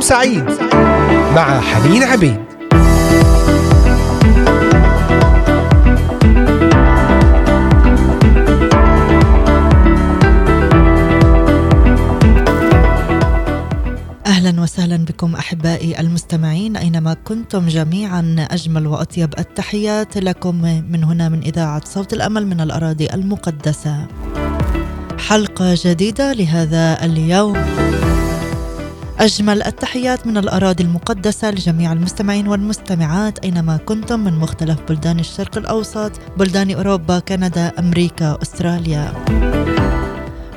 يوم سعيد مع حنين عبيد أهلا وسهلا بكم أحبائي المستمعين أينما كنتم جميعا أجمل وأطيب التحيات لكم من هنا من إذاعة صوت الأمل من الأراضي المقدسة. حلقة جديدة لهذا اليوم. أجمل التحيات من الأراضي المقدسة لجميع المستمعين والمستمعات أينما كنتم من مختلف بلدان الشرق الأوسط، بلدان أوروبا، كندا، أمريكا، أستراليا.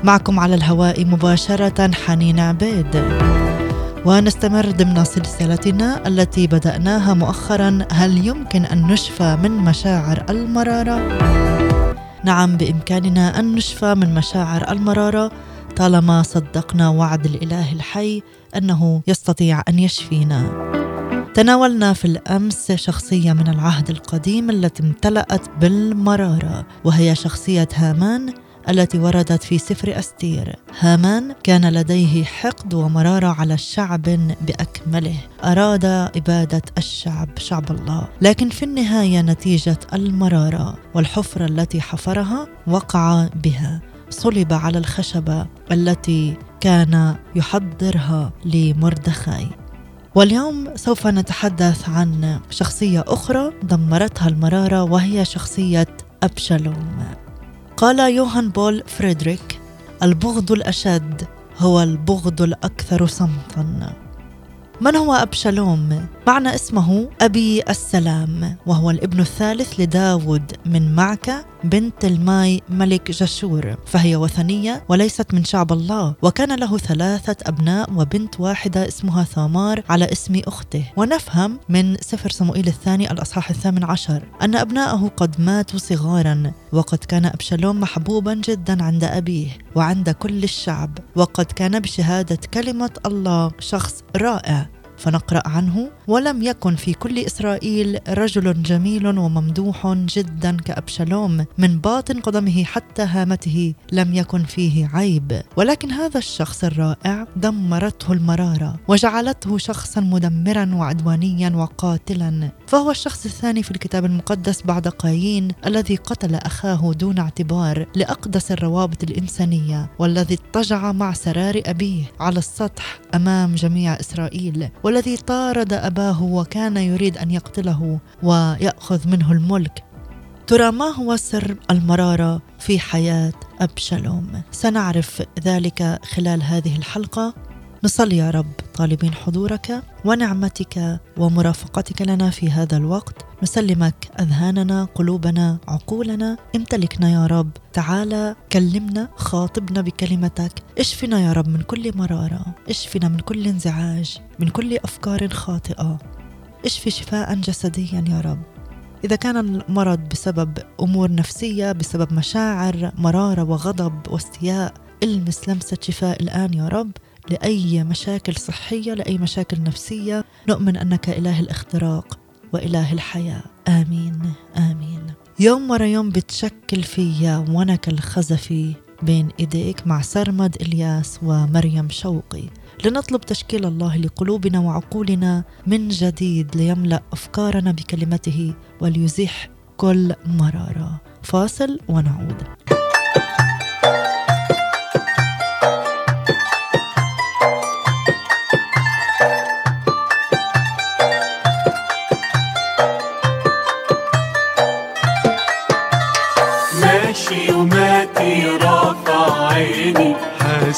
معكم على الهواء مباشرة حنين عبيد. ونستمر ضمن سلسلتنا التي بدأناها مؤخرا هل يمكن أن نشفى من مشاعر المرارة؟ نعم بإمكاننا أن نشفى من مشاعر المرارة طالما صدقنا وعد الإله الحي أنه يستطيع أن يشفينا. تناولنا في الأمس شخصية من العهد القديم التي امتلأت بالمرارة وهي شخصية هامان التي وردت في سفر أستير. هامان كان لديه حقد ومرارة على الشعب بأكمله. أراد إبادة الشعب شعب الله. لكن في النهاية نتيجة المرارة والحفرة التي حفرها وقع بها. صلب على الخشبة التي كان يحضرها لمردخاي. واليوم سوف نتحدث عن شخصية أخرى دمرتها المرارة وهي شخصية أبشالوم. قال يوهان بول فريدريك البغض الأشد هو البغض الأكثر صمتا. من هو أبشالوم؟ معنى اسمه أبي السلام وهو الابن الثالث لداود من معكة بنت تلماي ملك جشور. فهي وثنية وليست من شعب الله وكان له ثلاثة أبناء وبنت واحدة اسمها ثامار على اسم أخته. ونفهم من سفر صموئيل الثاني الأصحاح الثامن عشر أن أبناءه قد ماتوا صغارا وقد كان أبشالوم محبوبا جدا عند أبيه وعند كل الشعب وقد كان بشهادة كلمة الله شخص رائع. فنقرأ عنه. ولم يكن في كل إسرائيل رجل جميل وممدوح جدا كأبشالوم من باطن قدمه حتى هامته لم يكن فيه عيب. ولكن هذا الشخص الرائع دمرته المرارة وجعلته شخصا مدمرا وعدوانيا وقاتلا. فهو الشخص الثاني في الكتاب المقدس بعد قايين الذي قتل أخاه دون اعتبار لأقدس الروابط الإنسانية والذي اضطجع مع سرار أبيه على السطح أمام جميع إسرائيل. والذي طارد أباه وكان يريد أن يقتله ويأخذ منه الملك. ترى ما هو سر المرارة في حياة ابشالوم سنعرف ذلك خلال هذه الحلقة. نصلي يا رب طالبين حضورك ونعمتك ومرافقتك لنا في هذا الوقت. نسلمك أذهاننا قلوبنا عقولنا. امتلكنا يا رب. تعالى كلمنا خاطبنا بكلمتك. اشفنا يا رب من كل مرارة. اشفنا من كل انزعاج من كل أفكار خاطئة. اشفي شفاء جسديا يا رب. إذا كان المرض بسبب أمور نفسية بسبب مشاعر مرارة وغضب واستياء المس لمسة شفاء الآن يا رب. لأي مشاكل صحية لأي مشاكل نفسية نؤمن أنك إله الاختراق وإله الحياة. آمين آمين. يوم ورا يوم بتشكل فيا وأنا كالخزفي بين إيديك مع سرمد إلياس ومريم شوقي. لنطلب تشكيل الله لقلوبنا وعقولنا من جديد ليملأ أفكارنا بكلمته وليزيح كل مرارة. فاصل ونعود.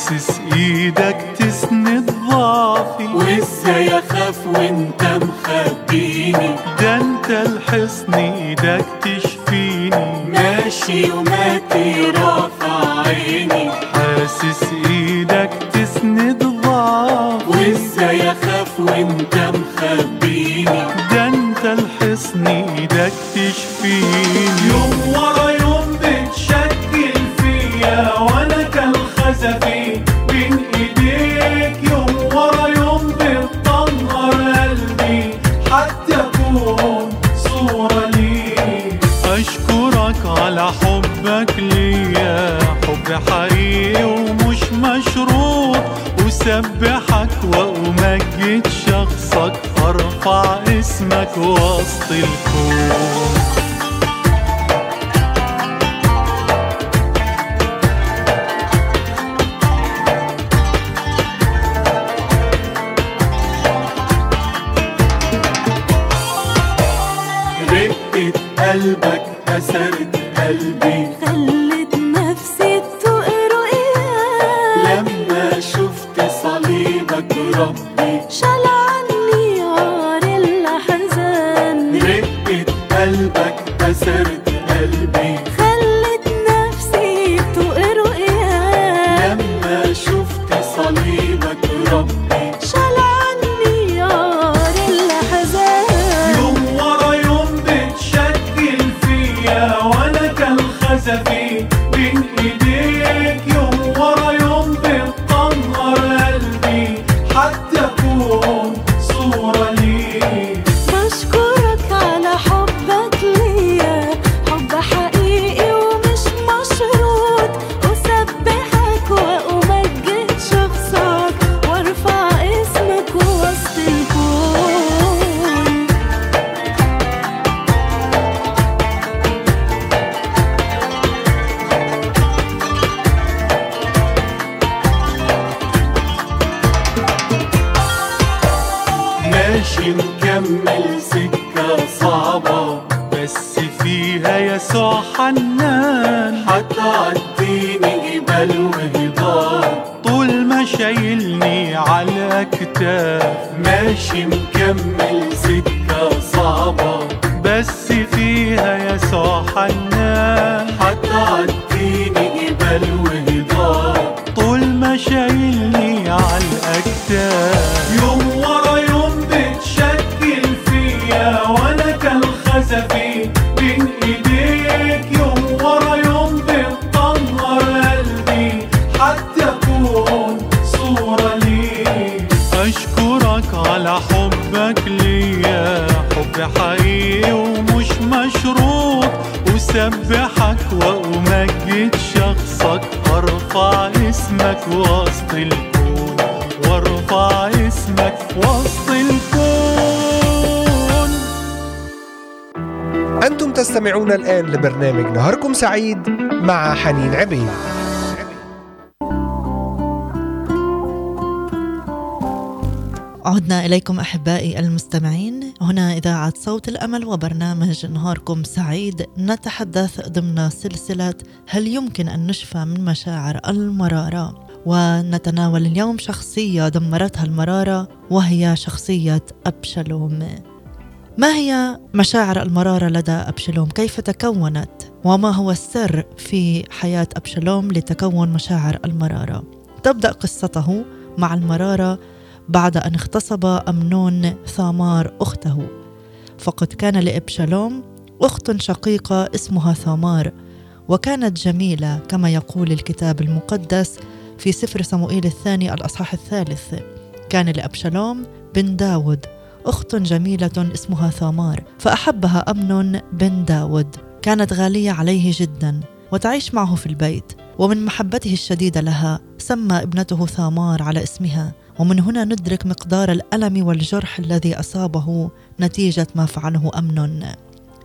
sensiz iyidak قلبي ماشي مكمل سكة صعبة بس فيها يسوع حنان هتعديني جبال وهضاب طول ما شايلني على الاكتاف يوم ورا اسبحك وأمجد شخصك ارفع اسمك وسط الكون وارفع اسمك وسط الكون. أنتم تستمعون الآن لبرنامج نهاركم سعيد مع حنين عبيد. عدنا إليكم أحبائي المستمعين. هنا إذاعة صوت الأمل وبرنامج نهاركم سعيد نتحدث ضمن سلسلة هل يمكن أن نشفى من مشاعر المرارة ونتناول اليوم شخصية دمرتها المرارة وهي شخصية أبشلوم ما هي مشاعر المرارة لدى أبشلوم؟ كيف تكونت؟ وما هو السر في حياة أبشلوم لتكون مشاعر المرارة؟ تبدأ قصته مع المرارة بعد أن اغتصب أمنون ثامار أخته. فقد كان لإبشالوم أخت شقيقة اسمها ثامار وكانت جميلة كما يقول الكتاب المقدس في سفر صموئيل الثاني الأصحاح الثالث. كان لأبشالوم بن داود أخت جميلة اسمها ثامار فأحبها أمنون بن داود. كانت غالية عليه جدا وتعيش معه في البيت ومن محبته الشديدة لها سمى ابنته ثامار على اسمها. ومن هنا ندرك مقدار الألم والجرح الذي أصابه نتيجة ما فعله أمنون.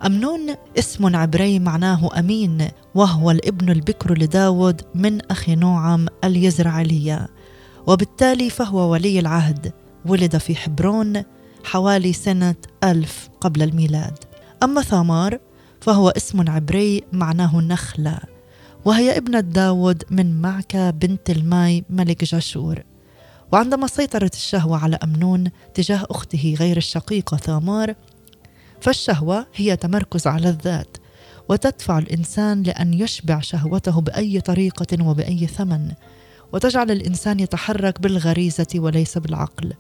أمنون اسم عبري معناه أمين وهو الابن البكر لداود من أخينوعم اليزرعيلية وبالتالي فهو ولي العهد ولد في حبرون حوالي سنة ألف قبل الميلاد. أما ثامار فهو اسم عبري معناه نخلة وهي ابنة داود من معكة بنت تلماي ملك جاشور. وعندما سيطرت الشهوة على أمنون تجاه أخته غير الشقيقة ثامار فالشهوة هي تمركز على الذات وتدفع الإنسان لأن يشبع شهوته بأي طريقة وبأي ثمن وتجعل الإنسان يتحرك بالغريزة وليس بالعقل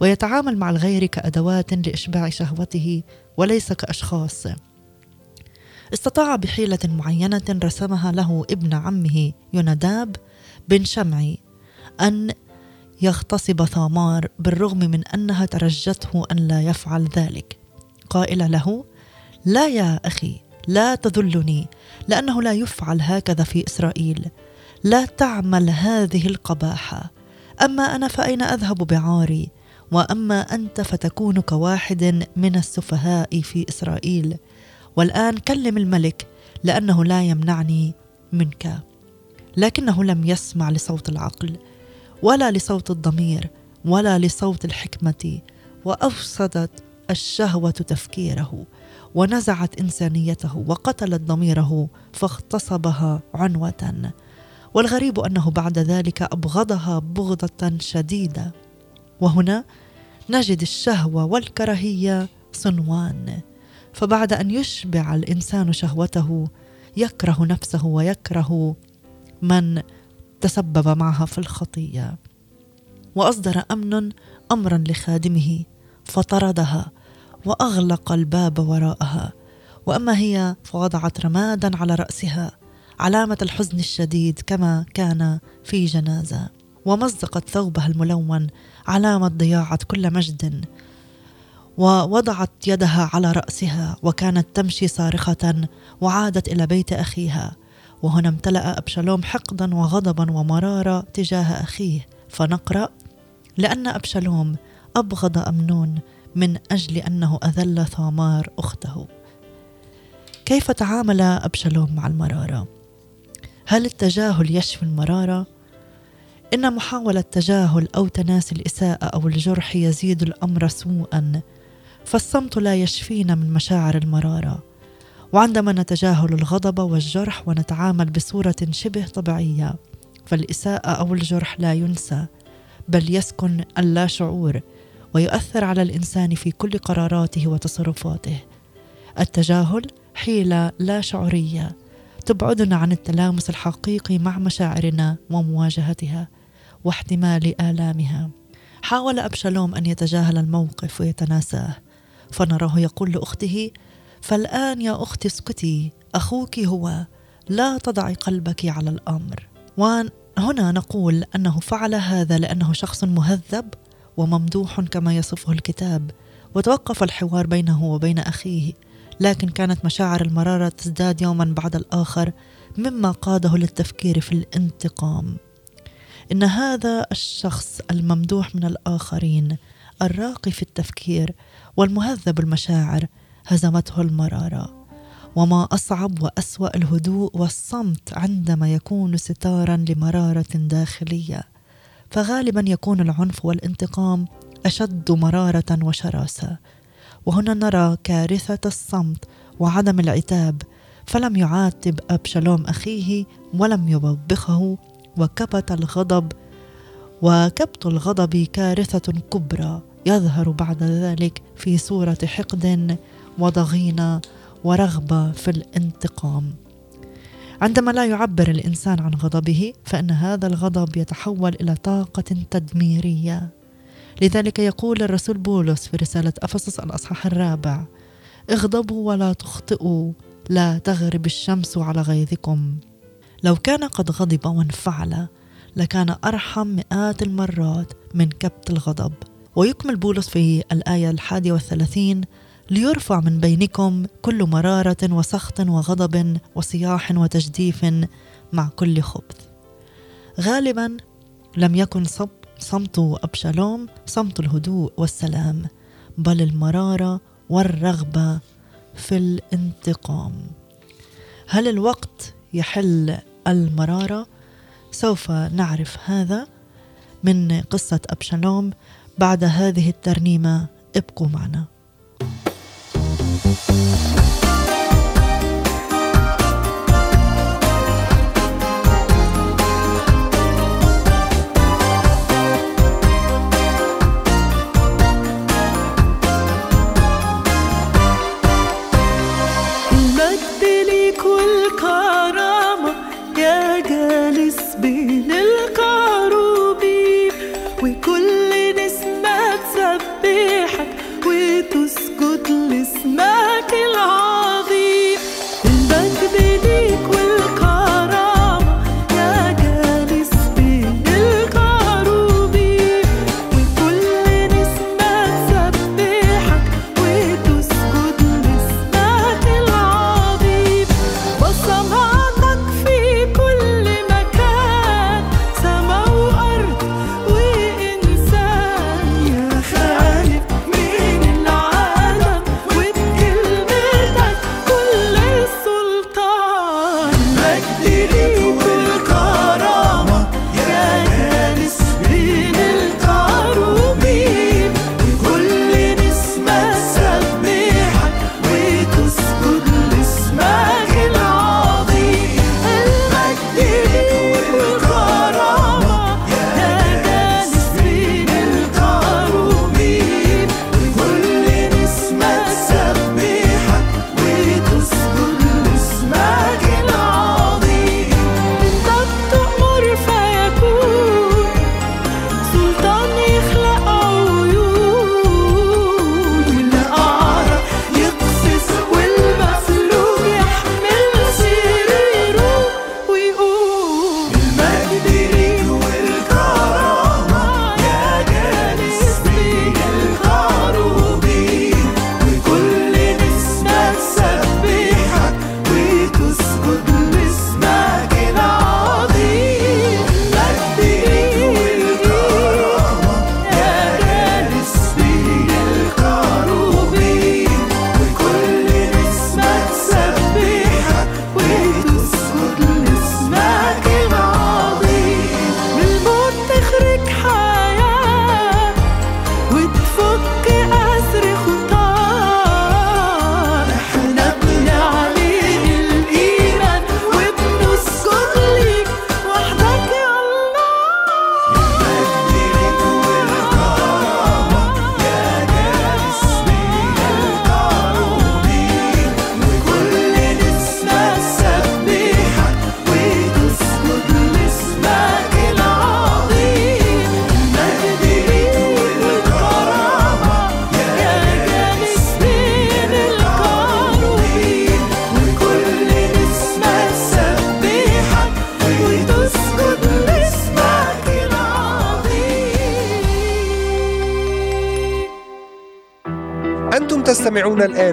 ويتعامل مع الغير كأدوات لإشباع شهوته وليس كأشخاص. استطاع بحيلة معينة رسمها له ابن عمه يوناداب بن شمعي أن يغتصب ثامار بالرغم من أنها ترجته أن لا يفعل ذلك. قائله له لا يا أخي لا تذلني لأنه لا يفعل هكذا في إسرائيل. لا تعمل هذه القباحة. أما أنا فأين أذهب بعاري؟ وأما أنت فتكون كواحد من السفهاء في إسرائيل. والآن كلم الملك لأنه لا يمنعني منك. لكنه لم يسمع لصوت العقل. ولا لصوت الضمير ولا لصوت الحكمة وأفسدت الشهوة تفكيره ونزعت إنسانيته وقتلت ضميره فاغتصبها عنوة. والغريب أنه بعد ذلك أبغضها بغضة شديدة. وهنا نجد الشهوة والكراهية صنوان. فبعد أن يشبع الإنسان شهوته يكره نفسه ويكره من تسبب معها في الخطية. وأصدر أمن امرا لخادمه فطردها وأغلق الباب وراءها. وأما هي فوضعت رمادا على رأسها علامة الحزن الشديد كما كان في جنازة. ومزقت ثوبها الملون علامة ضياعة كل مجد. ووضعت يدها على رأسها وكانت تمشي صارخة وعادت إلى بيت أخيها. وهنا امتلأ أبشالوم حقدا وغضبا ومراره تجاه أخيه. فنقرأ لأن أبشالوم أبغض أمنون من أجل أنه أذل ثامار أخته. كيف تعامل أبشالوم مع المرارة؟ هل التجاهل يشفي المرارة؟ إن محاولة تجاهل أو تناسي الإساءة أو الجرح يزيد الأمر سوءا فالصمت لا يشفينا من مشاعر المرارة. وعندما نتجاهل الغضب والجرح ونتعامل بصورة شبه طبيعية فالإساءة أو الجرح لا ينسى بل يسكن اللا شعور ويؤثر على الإنسان في كل قراراته وتصرفاته. التجاهل حيلة لا شعورية تبعدنا عن التلامس الحقيقي مع مشاعرنا ومواجهتها واحتمال آلامها. حاول أبشالوم أن يتجاهل الموقف ويتناساه فنراه يقول لأخته فالآن يا أختي اسكتي. أخوك هو. لا تضعي قلبك على الأمر. وهنا نقول أنه فعل هذا لأنه شخص مهذب وممدوح كما يصفه الكتاب. وتوقف الحوار بينه وبين أخيه. لكن كانت مشاعر المرارة تزداد يوما بعد الآخر مما قاده للتفكير في الانتقام. إن هذا الشخص الممدوح من الآخرين الراقي في التفكير والمهذب المشاعر هزمته المرارة. وما أصعب وأسوأ الهدوء والصمت عندما يكون ستارا لمرارة داخلية. فغالبا يكون العنف والانتقام أشد مرارة وشراسة. وهنا نرى كارثة الصمت وعدم العتاب فلم يعاتب أبشالوم أخيه ولم يوبخه وكبت الغضب وكبت الغضب كارثة كبرى يظهر بعد ذلك في صورة حقد وضغينة ورغبة في الانتقام. عندما لا يعبر الإنسان عن غضبه فإن هذا الغضب يتحول إلى طاقة تدميرية. لذلك يقول الرسول بولس في رسالة أفسس الأصحاح الرابع اغضبوا ولا تخطئوا لا تغرب الشمس على غيظكم. لو كان قد غضب وانفعل لكان أرحم مئات المرات من كبت الغضب. ويكمل بولس في الآية الحادية والثلاثين ليرفع من بينكم كل مرارة وسخط وغضب وصياح وتجديف مع كل خبث. غالبا لم يكن صب صمت أبشالوم صمت الهدوء والسلام بل المرارة والرغبة في الانتقام. هل الوقت يحل المرارة؟ سوف نعرف هذا من قصة أبشالوم بعد هذه الترنيمة ابقوا معنا. المجد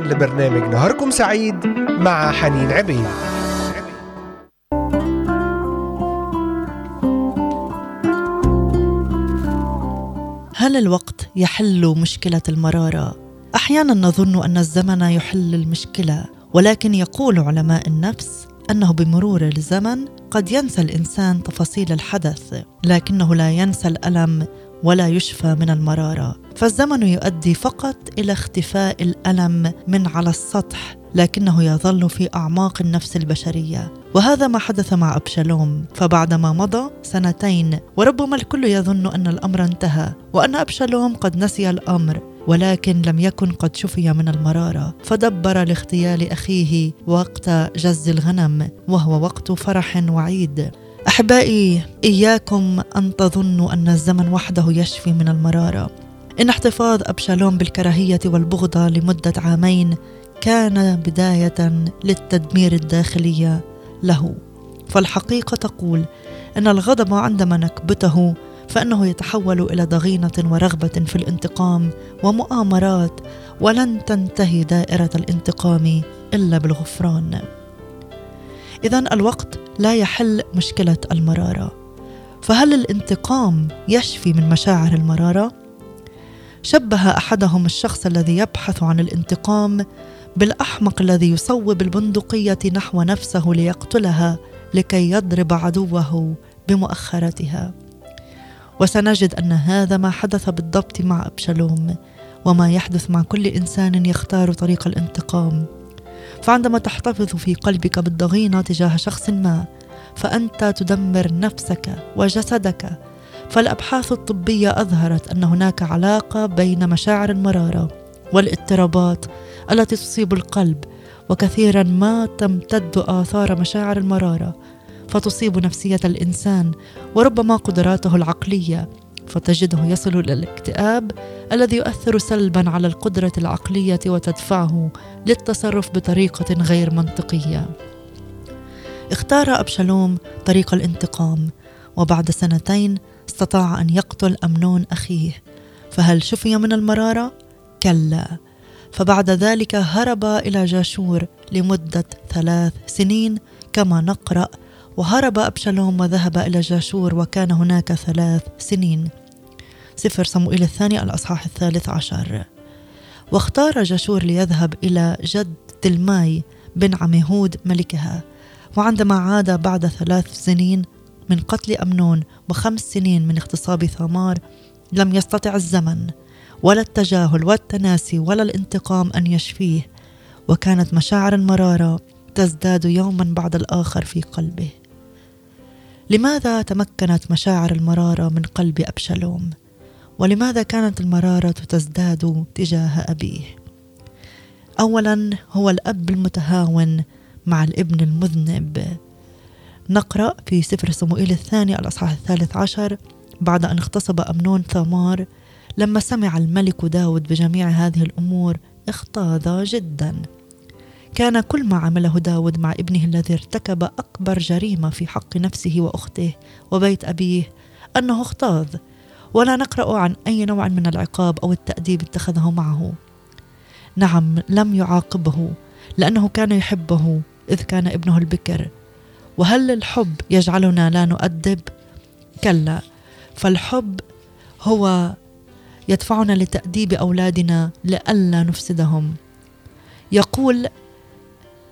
لبرنامج نهاركم سعيد مع حنين عبيد هل الوقت يحل مشكلة المرارة؟ أحيانا نظن أن الزمن يحل المشكلة ولكن يقول علماء النفس أنه بمرور الزمن قد ينسى الإنسان تفاصيل الحدث لكنه لا ينسى الألم ولا يشفى من المرارة. فالزمن يؤدي فقط إلى اختفاء الألم من على السطح لكنه يظل في أعماق النفس البشرية. وهذا ما حدث مع أبشالوم. فبعدما مضى سنتين وربما الكل يظن أن الأمر انتهى وأن أبشالوم قد نسي الأمر ولكن لم يكن قد شفي من المرارة. فدبر لاغتيال أخيه وقت جز الغنم وهو وقت فرح وعيد. أحبائي إياكم أن تظنوا أن الزمن وحده يشفي من المرارة. إن احتفاظ أبشالوم بالكراهية والبغضة لمدة عامين كان بداية للتدمير الداخلي له. فالحقيقة تقول إن الغضب عندما نكبته فإنه يتحول إلى ضغينة ورغبة في الانتقام ومؤامرات ولن تنتهي دائرة الانتقام إلا بالغفران. اذا الوقت لا يحل مشكلة المرارة. فهل الانتقام يشفي من مشاعر المرارة؟ شبه أحدهم الشخص الذي يبحث عن الانتقام بالأحمق الذي يصوب البندقية نحو نفسه ليقتلها لكي يضرب عدوه بمؤخرتها. وسنجد أن هذا ما حدث بالضبط مع أبشالوم وما يحدث مع كل إنسان يختار طريق الانتقام. فعندما تحتفظ في قلبك بالضغينة تجاه شخص ما فأنت تدمر نفسك وجسدك. فالأبحاث الطبية أظهرت أن هناك علاقة بين مشاعر المرارة والاضطرابات التي تصيب القلب وكثيرا ما تمتد آثار مشاعر المرارة فتصيب نفسية الإنسان وربما قدراته العقلية. فتجده يصل إلى الاكتئاب الذي يؤثر سلبا على القدرة العقلية وتدفعه للتصرف بطريقة غير منطقية. اختار أبشالوم طريق الانتقام وبعد سنتين استطاع أن يقتل أمنون أخيه. فهل شفي من المرارة؟ كلا. فبعد ذلك هرب إلى جاشور لمدة ثلاث سنين كما نقرأ وهرب أبشالوم وذهب إلى جاشور وكان هناك ثلاث سنين. سفر صموئيل الثاني الأصحاح الثالث عشر. واختار جاشور ليذهب إلى جده تلماي بن عميهود ملكها. وعندما عاد بعد ثلاث سنين من قتل أمنون وخمس سنين من اغتصاب ثامار لم يستطع الزمن ولا التجاهل والتناسي ولا الانتقام أن يشفيه. وكانت مشاعر المرارة تزداد يوما بعد الآخر في قلبه. لماذا تمكنت مشاعر المرارة من قلب أبشالوم؟ ولماذا كانت المرارة تزداد تجاه أبيه؟ أولا هو الأب المتهاون مع الابن المذنب نقرأ في سفر صموئيل الثاني الأصحاح الثالث عشر بعد أن اغتصب أمنون ثامار لما سمع الملك داود بجميع هذه الأمور اختاض جدا كان كل ما عمله داود مع ابنه الذي ارتكب أكبر جريمة في حق نفسه وأخته وبيت أبيه أنه اغتاظ ولا نقرأ عن أي نوع من العقاب أو التأديب اتخذه معه. نعم لم يعاقبه لأنه كان يحبه إذ كان ابنه البكر. وهل الحب يجعلنا لا نؤدب؟ كلا فالحب هو يدفعنا لتأديب أولادنا لئلا نفسدهم. يقول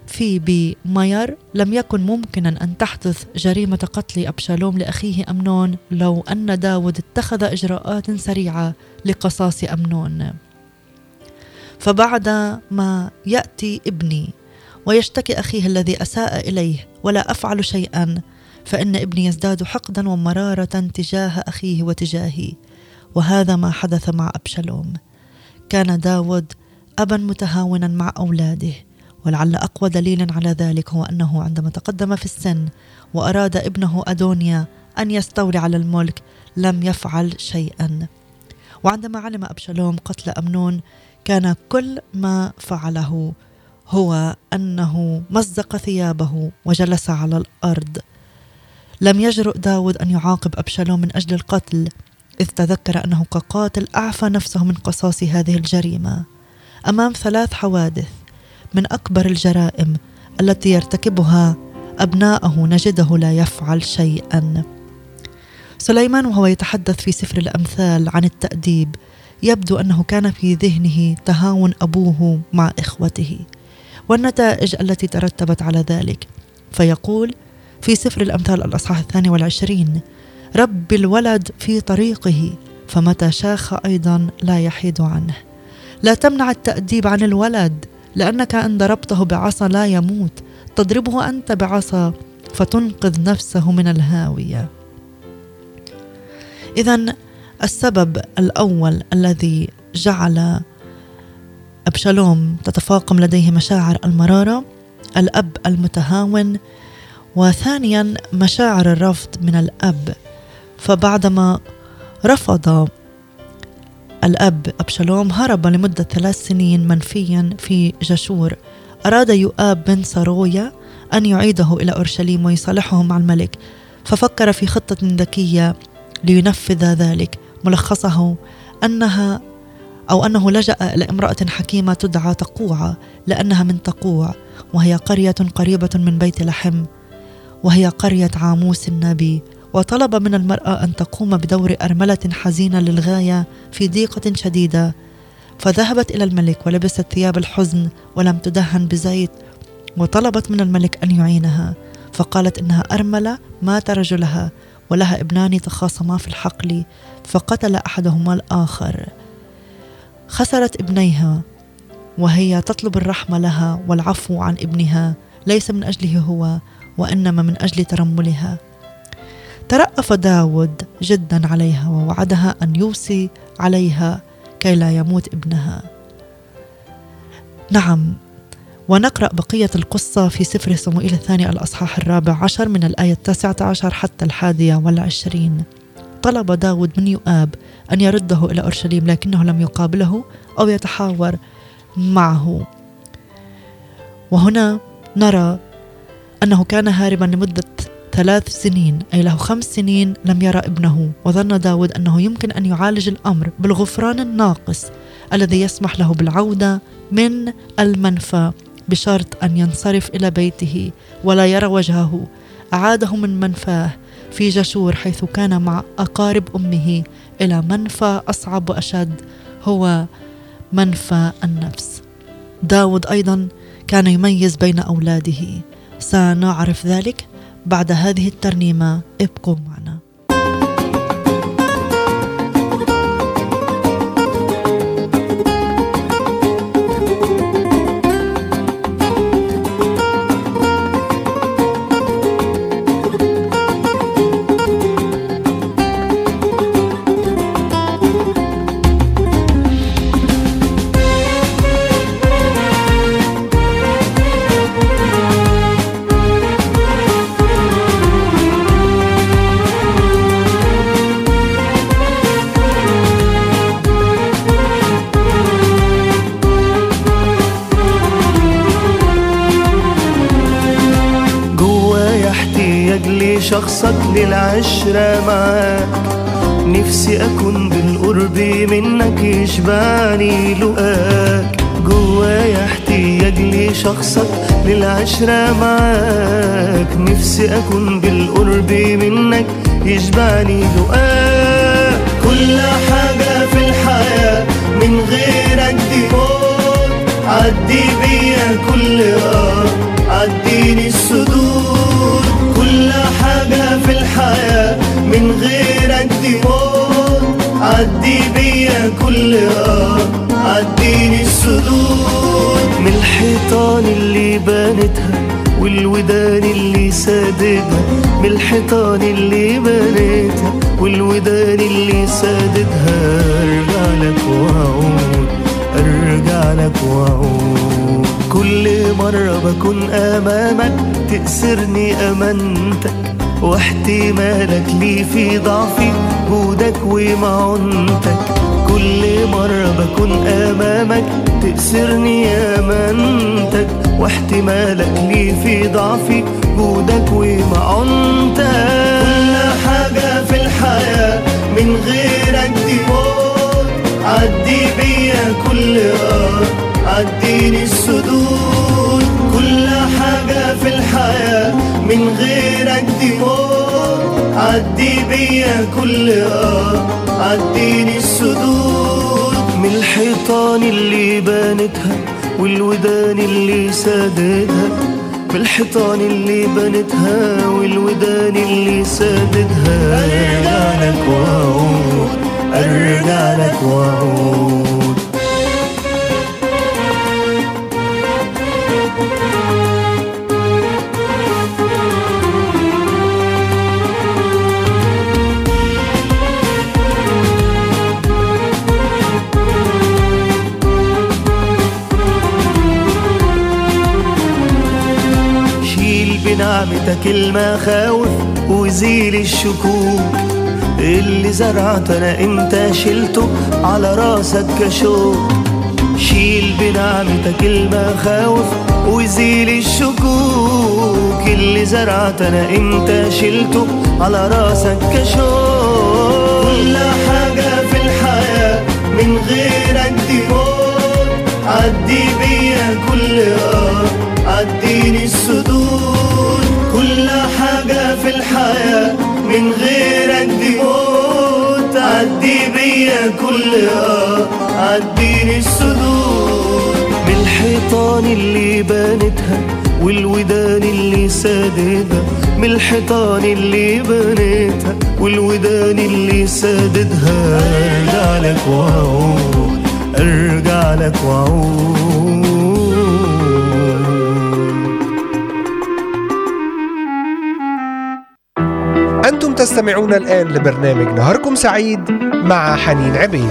في ماير لم يكن ممكنا أن تحدث جريمة قتل أبشالوم لأخيه أمنون لو أن داود اتخذ إجراءات سريعة لقصاص أمنون. فبعد ما يأتي ابني ويشتكي أخيه الذي أساء إليه ولا أفعل شيئا فإن ابني يزداد حقدا ومرارة تجاه أخيه وتجاهي. وهذا ما حدث مع أبشالوم. كان داود أبا متهاونا مع أولاده. ولعل أقوى دليل على ذلك هو أنه عندما تقدم في السن وأراد ابنه أدونيا أن يستولي على الملك لم يفعل شيئا. وعندما علم أبشالوم قتل أمنون كان كل ما فعله هو أنه مزق ثيابه وجلس على الأرض. لم يجرؤ داود أن يعاقب أبشالوم من أجل القتل إذ تذكر أنه كقاتل أعفى نفسه من قصاص هذه الجريمة. أمام ثلاث حوادث من أكبر الجرائم التي يرتكبها أبناءه نجده لا يفعل شيئا. سليمان وهو يتحدث في سفر الأمثال عن التأديب يبدو أنه كان في ذهنه تهاون أبوه مع إخوته والنتائج التي ترتبت على ذلك. فيقول في سفر الأمثال الأصحاح الثاني والعشرين رب الولد في طريقه فمتى شاخ أيضا لا يحيد عنه. لا تمنع التأديب عن الولد لأنك إن ضربته بعصا لا يموت. تضربه أنت بعصا فتنقذ نفسه من الهاوية. إذا السبب الأول الذي جعل أبشالوم تتفاقم لديه مشاعر المرارة الأب المتهاون وثانيا مشاعر الرفض من الأب. فبعدما رفض الأب أبشالوم هرب لمدة ثلاث سنين منفيا في جشور أراد يؤاب بن سرويا أن يعيده إلى أورشليم ويصالحه مع الملك ففكر في خطة ذكية لينفذ ذلك. ملخصه أنها أو أنه لجأ إلى امرأة حكيمة تدعى تقوعة لأنها من تقوع وهي قرية قريبة من بيت لحم وهي قرية عاموس النبي. وطلب من المرأة أن تقوم بدور أرملة حزينة للغاية في ضيقة شديدة. فذهبت إلى الملك ولبست ثياب الحزن ولم تدهن بزيت. وطلبت من الملك أن يعينها. فقالت إنها أرملة مات رجلها ولها ابنان تخاصما في الحقل فقتل أحدهما الآخر. خسرت ابنيها وهي تطلب الرحمة لها والعفو عن ابنها ليس من أجله هو وإنما من أجل ترملها. ترأف داود جدا عليها ووعدها أن يوصي عليها كي لا يموت ابنها. نعم ونقرأ بقية القصة في سفر صموئيل الثاني الأصحاح الرابع عشر من الآية التاسعة عشر حتى الحادية والعشرين. طلب داود من يؤاب أن يرده إلى أورشليم لكنه لم يقابله أو يتحاور معه. وهنا نرى أنه كان هاربا لمدة ثلاث سنين أي له خمس سنين لم يرى ابنه وظن داود أنه يمكن أن يعالج الأمر بالغفران الناقص الذي يسمح له بالعودة من المنفى بشرط أن ينصرف إلى بيته ولا يرى وجهه. أعاده من منفاه في جشور حيث كان مع أقارب أمه إلى منفى أصعب وأشد هو منفى النفس. داود أيضا كان يميز بين أولاده. سنعرف ذلك؟ بعد هذه الترنيمة ابقوا معنا. احتياج لشخصك للعشرة معاك. نفسي أكون بالقرب منك يشبعني لقاك جوايا احتياج لشخصك للعشرة معاك. نفسي أكون بالقرب منك يشبعني لقاك كل حاجة في الحياة من غيرك دي موت. عدي بيا كل آه عديني الصدور. كل حاجة في الحياة من غيرك دي موت عدي بيا كل آه عديني الصدور من الحيطان اللي بنتها والودان اللي ساددها. من الحيطان اللي بنتها والودان اللي ساددها. أرجع لك وأعود أرجع لك وأعود. كل مرة بكون أمامك تأسرني أمانتك واحتمالك لي في ضعفي جودك ومعونتك كل مرة بكون أمامك تأسرني أمانتك واحتمالك لي في ضعفي جودك ومعونتك كل حاجة في الحياة من غيرك دي موت عدي بيا كل آه عديني السدود كل حاجة في الحياة من غيرك دي موت عدي بيا كل آه عديني السدود من الحيطان اللي بانتها والودان اللي سادتها. من الحيطان اللي بنتها والودان اللي سادتها. أرجع لك وأعود. أرجع لك وأعود. بنعمتك المخاوف وزيل الشكوك. اللي زرعت أنا انت شلته على راسك كشوك. شيل بنعمتك المخاوف وزيل الشكوك. اللي زرعت أنا انت شلته على راسك كشوك. كل حاجة في الحياة من غيرك دي موت. عدي بيا كل آه. عديني السدود كل حاجة في الحياة من غيرك دي موت عدي بيا كل آه عديني السدود. من الحيطان اللي بانتها والودان اللي سادتها. من الحيطان اللي بنيتها والودان اللي سادتها. أرجع لك وأعود أرجع لك وأعود. تستمعون الآن لبرنامج نهاركم سعيد مع حنين عبيد.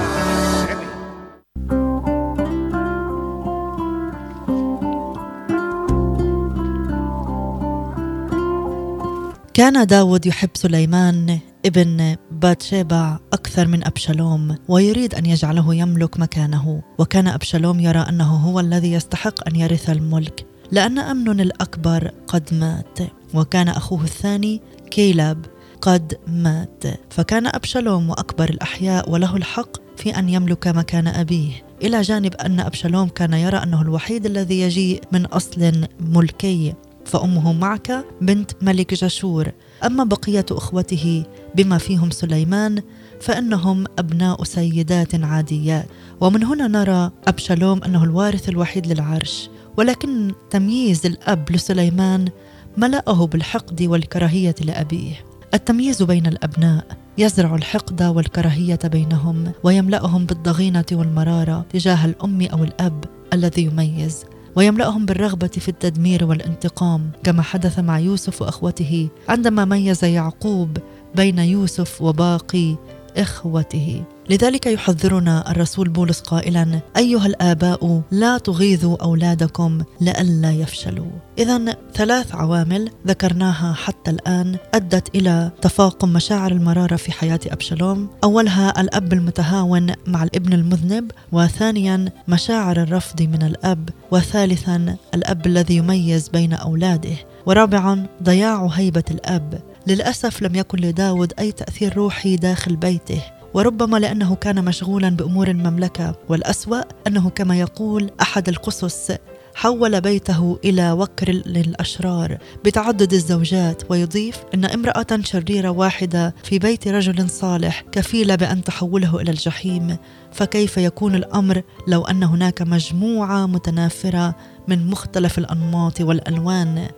كان داود يحب سليمان ابن باتشيبع أكثر من أبشالوم ويريد أن يجعله يملك مكانه. وكان أبشالوم يرى أنه هو الذي يستحق أن يرث الملك لأن أمنون الأكبر قد مات. وكان أخوه الثاني كيلاب قد مات. فكان أبشالوم وأكبر الأحياء وله الحق في أن يملك مكان أبيه. إلى جانب أن أبشالوم كان يرى أنه الوحيد الذي يجيء من أصل ملكي فأمه معكة بنت ملك جشور أما بقية أخوته بما فيهم سليمان فإنهم أبناء سيدات عاديات ومن هنا نرى أبشالوم أنه الوارث الوحيد للعرش. ولكن تمييز الأب لسليمان ملأه بالحقد والكراهية لأبيه. التمييز بين الأبناء. يزرع الحقد والكراهية بينهم ويملأهم بالضغينة والمرارة تجاه الأم أو الأب الذي يميز. ويملأهم بالرغبة في التدمير والانتقام كما حدث مع يوسف وأخوته عندما ميز يعقوب بين يوسف وباقي إخوته. لذلك يحذرنا الرسول بولس قائلا أيها الآباء لا تغيظوا أولادكم لئلا يفشلوا. إذا ثلاث عوامل ذكرناها حتى الآن أدت إلى تفاقم مشاعر المرارة في حياة أبشالوم. أولها الأب المتهاون مع الابن المذنب وثانيا مشاعر الرفض من الأب وثالثا الأب الذي يميز بين أولاده. ورابعا ضياع هيبة الأب. للأسف لم يكن لداود أي تأثير روحي داخل بيته وربما لأنه كان مشغولا بأمور المملكة والأسوأ أنه كما يقول أحد القصص حول بيته إلى وكر للأشرار بتعدد الزوجات ويضيف أن امرأة شريرة واحدة في بيت رجل صالح كفيلة بأن تحوله إلى الجحيم. فكيف يكون الأمر لو أن هناك مجموعة متنافرة من مختلف الأنماط والألوان؟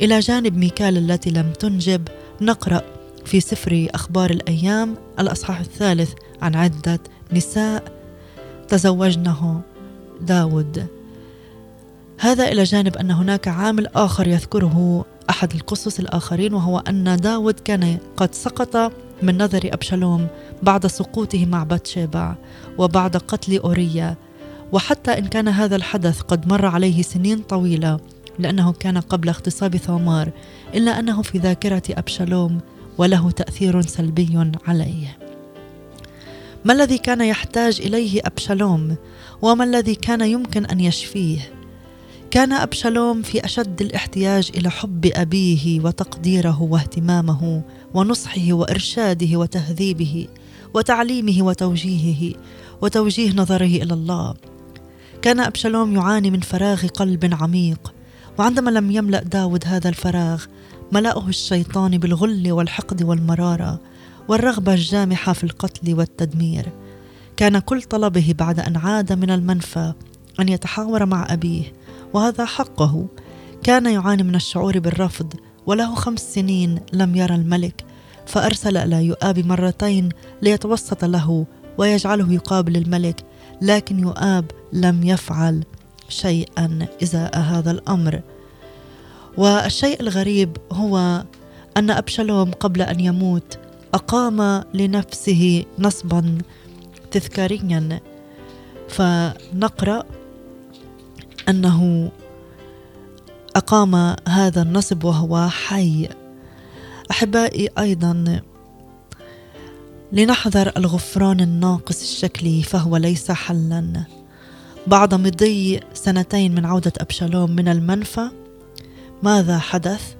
إلى جانب ميكال التي لم تنجب نقرأ في سفر أخبار الأيام الأصحاح الثالث عن عدة نساء. تزوجنه داود. هذا إلى جانب أن هناك عامل آخر يذكره أحد القصص الآخرين وهو أن داود كان قد سقط من نظر أبشالوم بعد سقوطه مع باتشيبع وبعد قتل أوريا. وحتى إن كان هذا الحدث قد مر عليه سنين طويلة لأنه كان قبل اغتصاب ثومار إلا أنه في ذاكرة أبشالوم وله تأثير سلبي عليه. ما الذي كان يحتاج إليه أبشالوم؟ وما الذي كان يمكن أن يشفيه؟ كان أبشالوم في أشد الاحتياج إلى حب أبيه وتقديره واهتمامه ونصحه وإرشاده وتهذيبه وتعليمه وتوجيهه وتوجيه نظره إلى الله. كان أبشالوم يعاني من فراغ قلب عميق وعندما لم يملأ داود هذا الفراغ ملأه الشيطان بالغل والحقد والمرارة والرغبة الجامحة في القتل والتدمير. كان كل طلبه بعد أن عاد من المنفى أن يتحاور مع أبيه وهذا حقه. كان يعاني من الشعور بالرفض وله خمس سنين لم يرى الملك فأرسل إلى يؤاب مرتين ليتوسط له ويجعله يقابل الملك لكن يؤاب لم يفعل. شيئا ازاء هذا الأمر. والشيء الغريب هو أن ابشالوم قبل أن يموت أقام لنفسه نصبا تذكاريا. فنقرأ أنه أقام هذا النصب وهو حي. أحبائي أيضا لنحذر الغفران الناقص الشكلي فهو ليس حلا. بعد مضي سنتين من عودة أبشالوم من المنفى ماذا حدث؟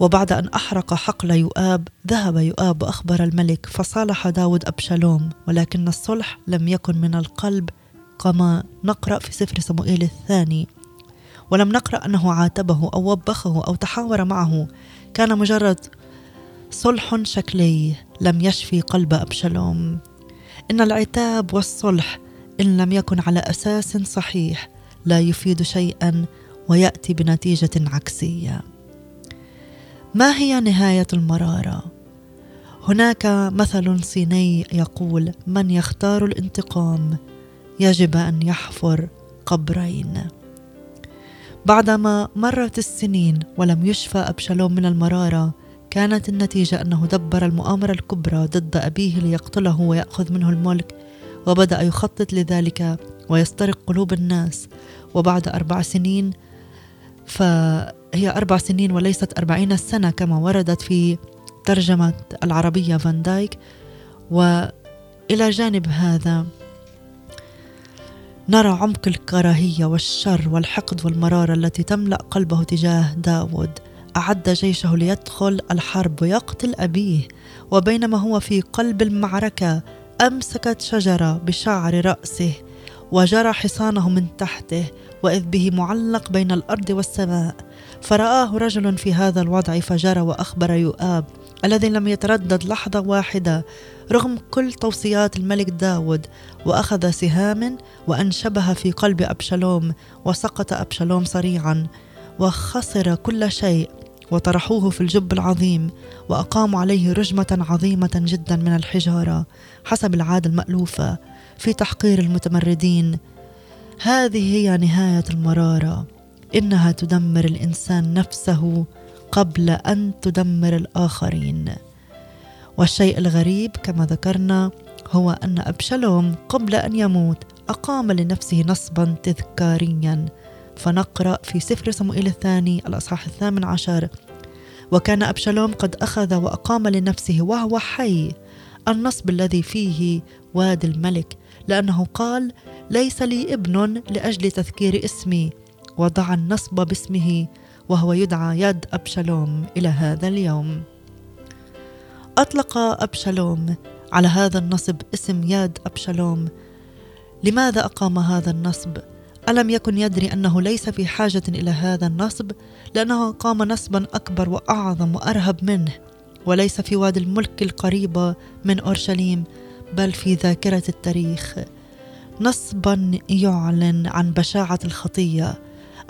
وبعد أن أحرق حقل يؤاب ذهب يؤاب وأخبر الملك فصالح داود أبشالوم ولكن الصلح لم يكن من القلب كما نقرأ في سفر صموئيل الثاني. ولم نقرأ أنه عاتبه أو وبخه أو تحاور معه. كان مجرد صلح شكلي لم يشفي قلب أبشالوم. إن العتاب والصلح إن لم يكن على أساس صحيح لا يفيد شيئا ويأتي بنتيجة عكسية ما هي نهاية المرارة؟ هناك مثل صيني يقول من يختار الانتقام يجب أن يحفر قبرين بعدما مرت السنين ولم يشفى أبشالوم من المرارة كانت النتيجة أنه دبر المؤامرة الكبرى ضد أبيه ليقتله ويأخذ منه الملك وبدأ يخطط لذلك ويسترق قلوب الناس. وبعد أربع سنين فهي أربع سنين وليست أربعين سنة كما وردت في ترجمة العربية فان دايك. وإلى جانب هذا نرى عمق الكراهية والشر والحقد والمرارة التي تملأ قلبه تجاه داود. أعد جيشه ليدخل الحرب ويقتل أبيه. وبينما هو في قلب المعركة أمسكت شجرة بشعر رأسه وجرى حصانه من تحته وإذ به معلق بين الأرض والسماء. فرآه رجل في هذا الوضع فجرى وأخبر يؤاب الذي لم يتردد لحظة واحدة رغم كل توصيات الملك داود وأخذ سهام وأنشبها في قلب أبشالوم وسقط أبشالوم سريعا وخسر كل شيء. وطرحوه في الجب العظيم وأقاموا عليه رجمة عظيمة جدا من الحجارة حسب العادة المألوفة في تحقير المتمردين. هذه هي نهاية المرارة إنها تدمر الإنسان نفسه قبل أن تدمر الآخرين. والشيء الغريب كما ذكرنا هو أن ابشالوم قبل أن يموت أقام لنفسه نصبا تذكاريا. فنقرأ في سفر صموئيل الثاني الأصحاح الثامن عشر. وكان أبشالوم قد أخذ وأقام لنفسه وهو حي النصب الذي فيه وادي الملك لأنه قال ليس لي ابن لأجل تذكير اسمي. وضع النصب باسمه وهو يدعى يد أبشالوم إلى هذا اليوم. أطلق أبشالوم على هذا النصب اسم يد أبشالوم. لماذا أقام هذا النصب؟ ألم يكن يدري أنه ليس في حاجة إلى هذا النصب؟ لأنه قام نصبا أكبر وأعظم وأرهب منه. وليس في وادي الملك القريبة من أورشليم بل في ذاكرة التاريخ. نصبا يعلن عن بشاعة الخطية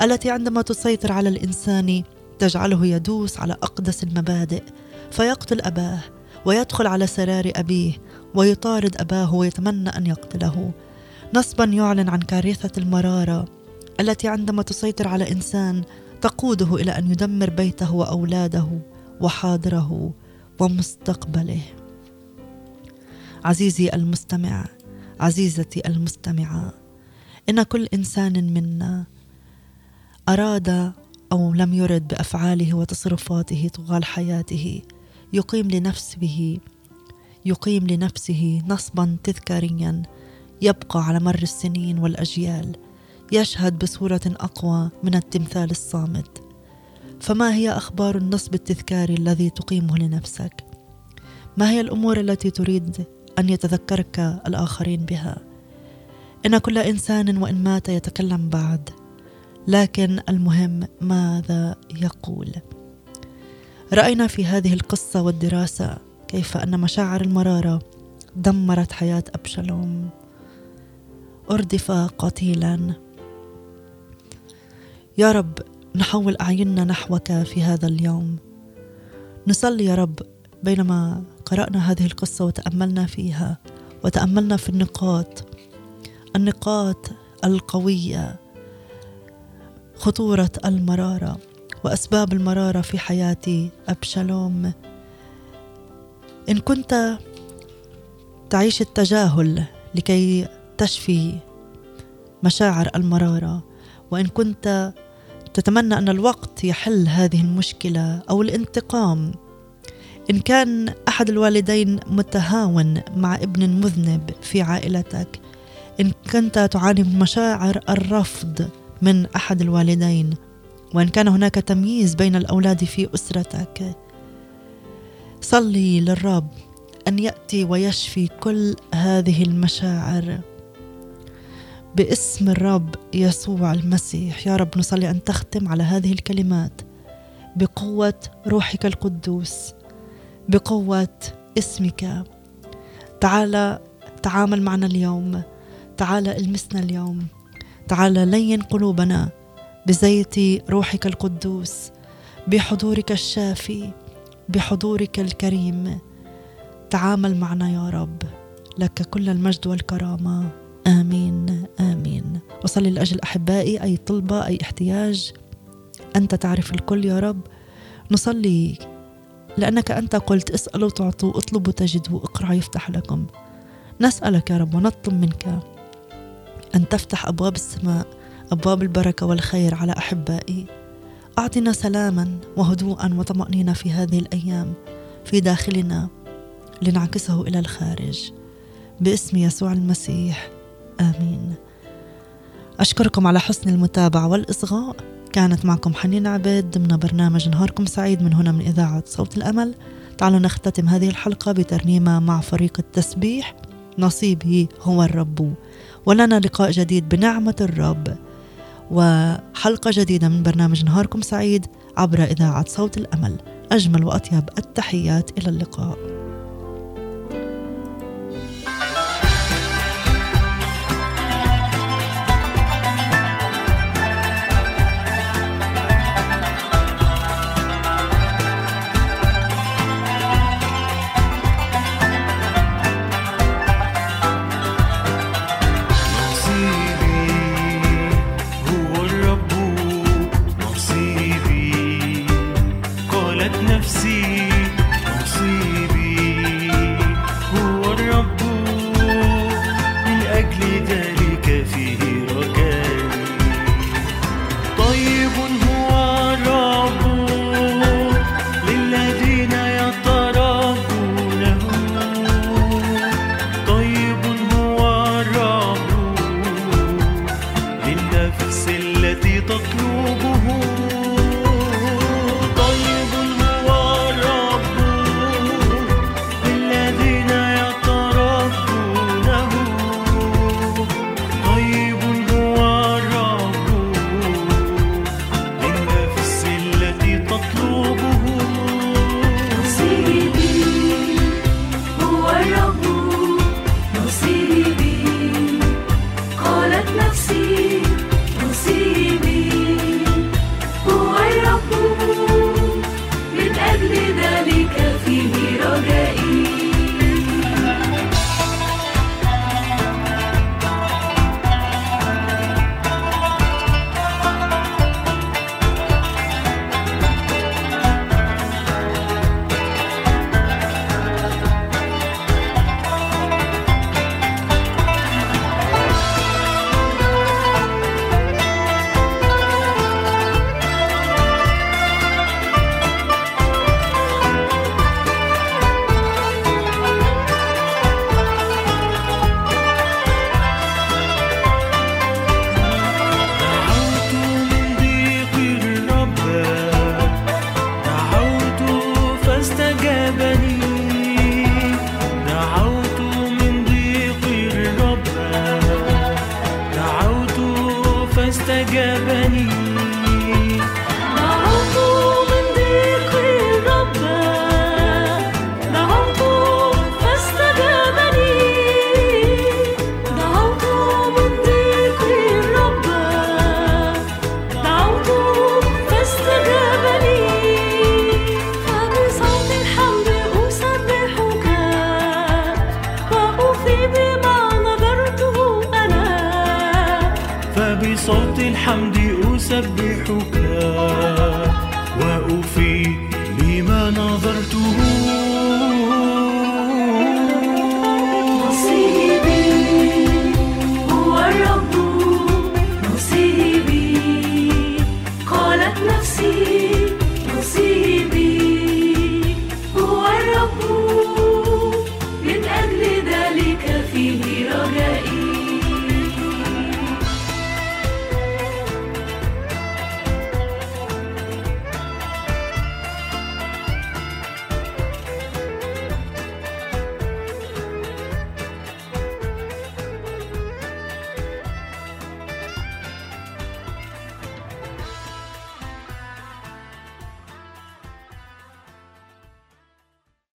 التي عندما تسيطر على الإنسان تجعله يدوس على أقدس المبادئ. فيقتل أباه ويدخل على سرار أبيه ويطارد أباه ويتمنى أن يقتله. نصبا يعلن عن كارثة المرارة التي عندما تسيطر على إنسان تقوده إلى أن يدمر بيته وأولاده وحاضره ومستقبله. عزيزي المستمع عزيزتي المستمعة إن كل إنسان منا أراد أو لم يرد بأفعاله وتصرفاته طوال حياته يقيم لنفسه يقيم لنفسه نصبا تذكاريا يبقى على مر السنين والأجيال يشهد بصورة أقوى من التمثال الصامت فما هي أخبار النصب التذكاري الذي تقيمه لنفسك؟ ما هي الأمور التي تريد أن يتذكرك الآخرين بها؟ إن كل إنسان وإن مات يتكلم بعد لكن المهم ماذا يقول رأينا في هذه القصة والدراسة كيف أن مشاعر المرارة دمرت حياة أبشالوم أردف قتيلا. يا رب نحول أعيننا نحوك في هذا اليوم. نصلي يا رب بينما قرأنا هذه القصة وتأملنا فيها وتأملنا في النقاط. النقاط القوية خطورة المرارة وأسباب المرارة في حياة أبشالوم. إن كنت تعيش التجاهل لكي تشفي مشاعر المرارة. وإن كنت تتمنى أن الوقت يحل هذه المشكلة أو الانتقام إن كان أحد الوالدين متهاون مع ابن مذنب في عائلتك إن كنت تعاني من مشاعر الرفض من أحد الوالدين وإن كان هناك تمييز بين الأولاد في أسرتك صلي للرب أن يأتي ويشفي كل هذه المشاعر. باسم الرب يسوع المسيح. يا رب نصلي أن تختم على هذه الكلمات بقوة روحك القدوس بقوة اسمك. تعال تعامل معنا اليوم. تعال المسنا اليوم. تعال لين قلوبنا بزيت روحك القدوس بحضورك الشافي بحضورك الكريم. تعامل معنا يا رب. لك كل المجد والكرامة. آمين آمين. وصلي لأجل أحبائي أي طلبة أي احتياج. أنت تعرف الكل يا رب. نصلي لأنك أنت قلت اسألوا تعطوا اطلبوا تجدوا اقرعوا يفتح لكم. نسألك يا رب ونطلب منك أن تفتح أبواب السماء أبواب البركة والخير على أحبائي. أعطنا سلاما وهدوءا وطمأنينة في هذه الأيام في داخلنا لنعكسه إلى الخارج. باسم يسوع المسيح. آمين. أشكركم على حسن المتابعة والإصغاء. كانت معكم حنين عبيد ضمن برنامج نهاركم سعيد من هنا من إذاعة صوت الأمل. تعالوا نختتم هذه الحلقة بترنيمة مع فريق التسبيح. نصيبي هو الرب ولنا لقاء جديد بنعمة الرب. وحلقة جديدة من برنامج نهاركم سعيد عبر إذاعة صوت الأمل. أجمل وأطيب التحيات إلى اللقاء. استجابني دعوت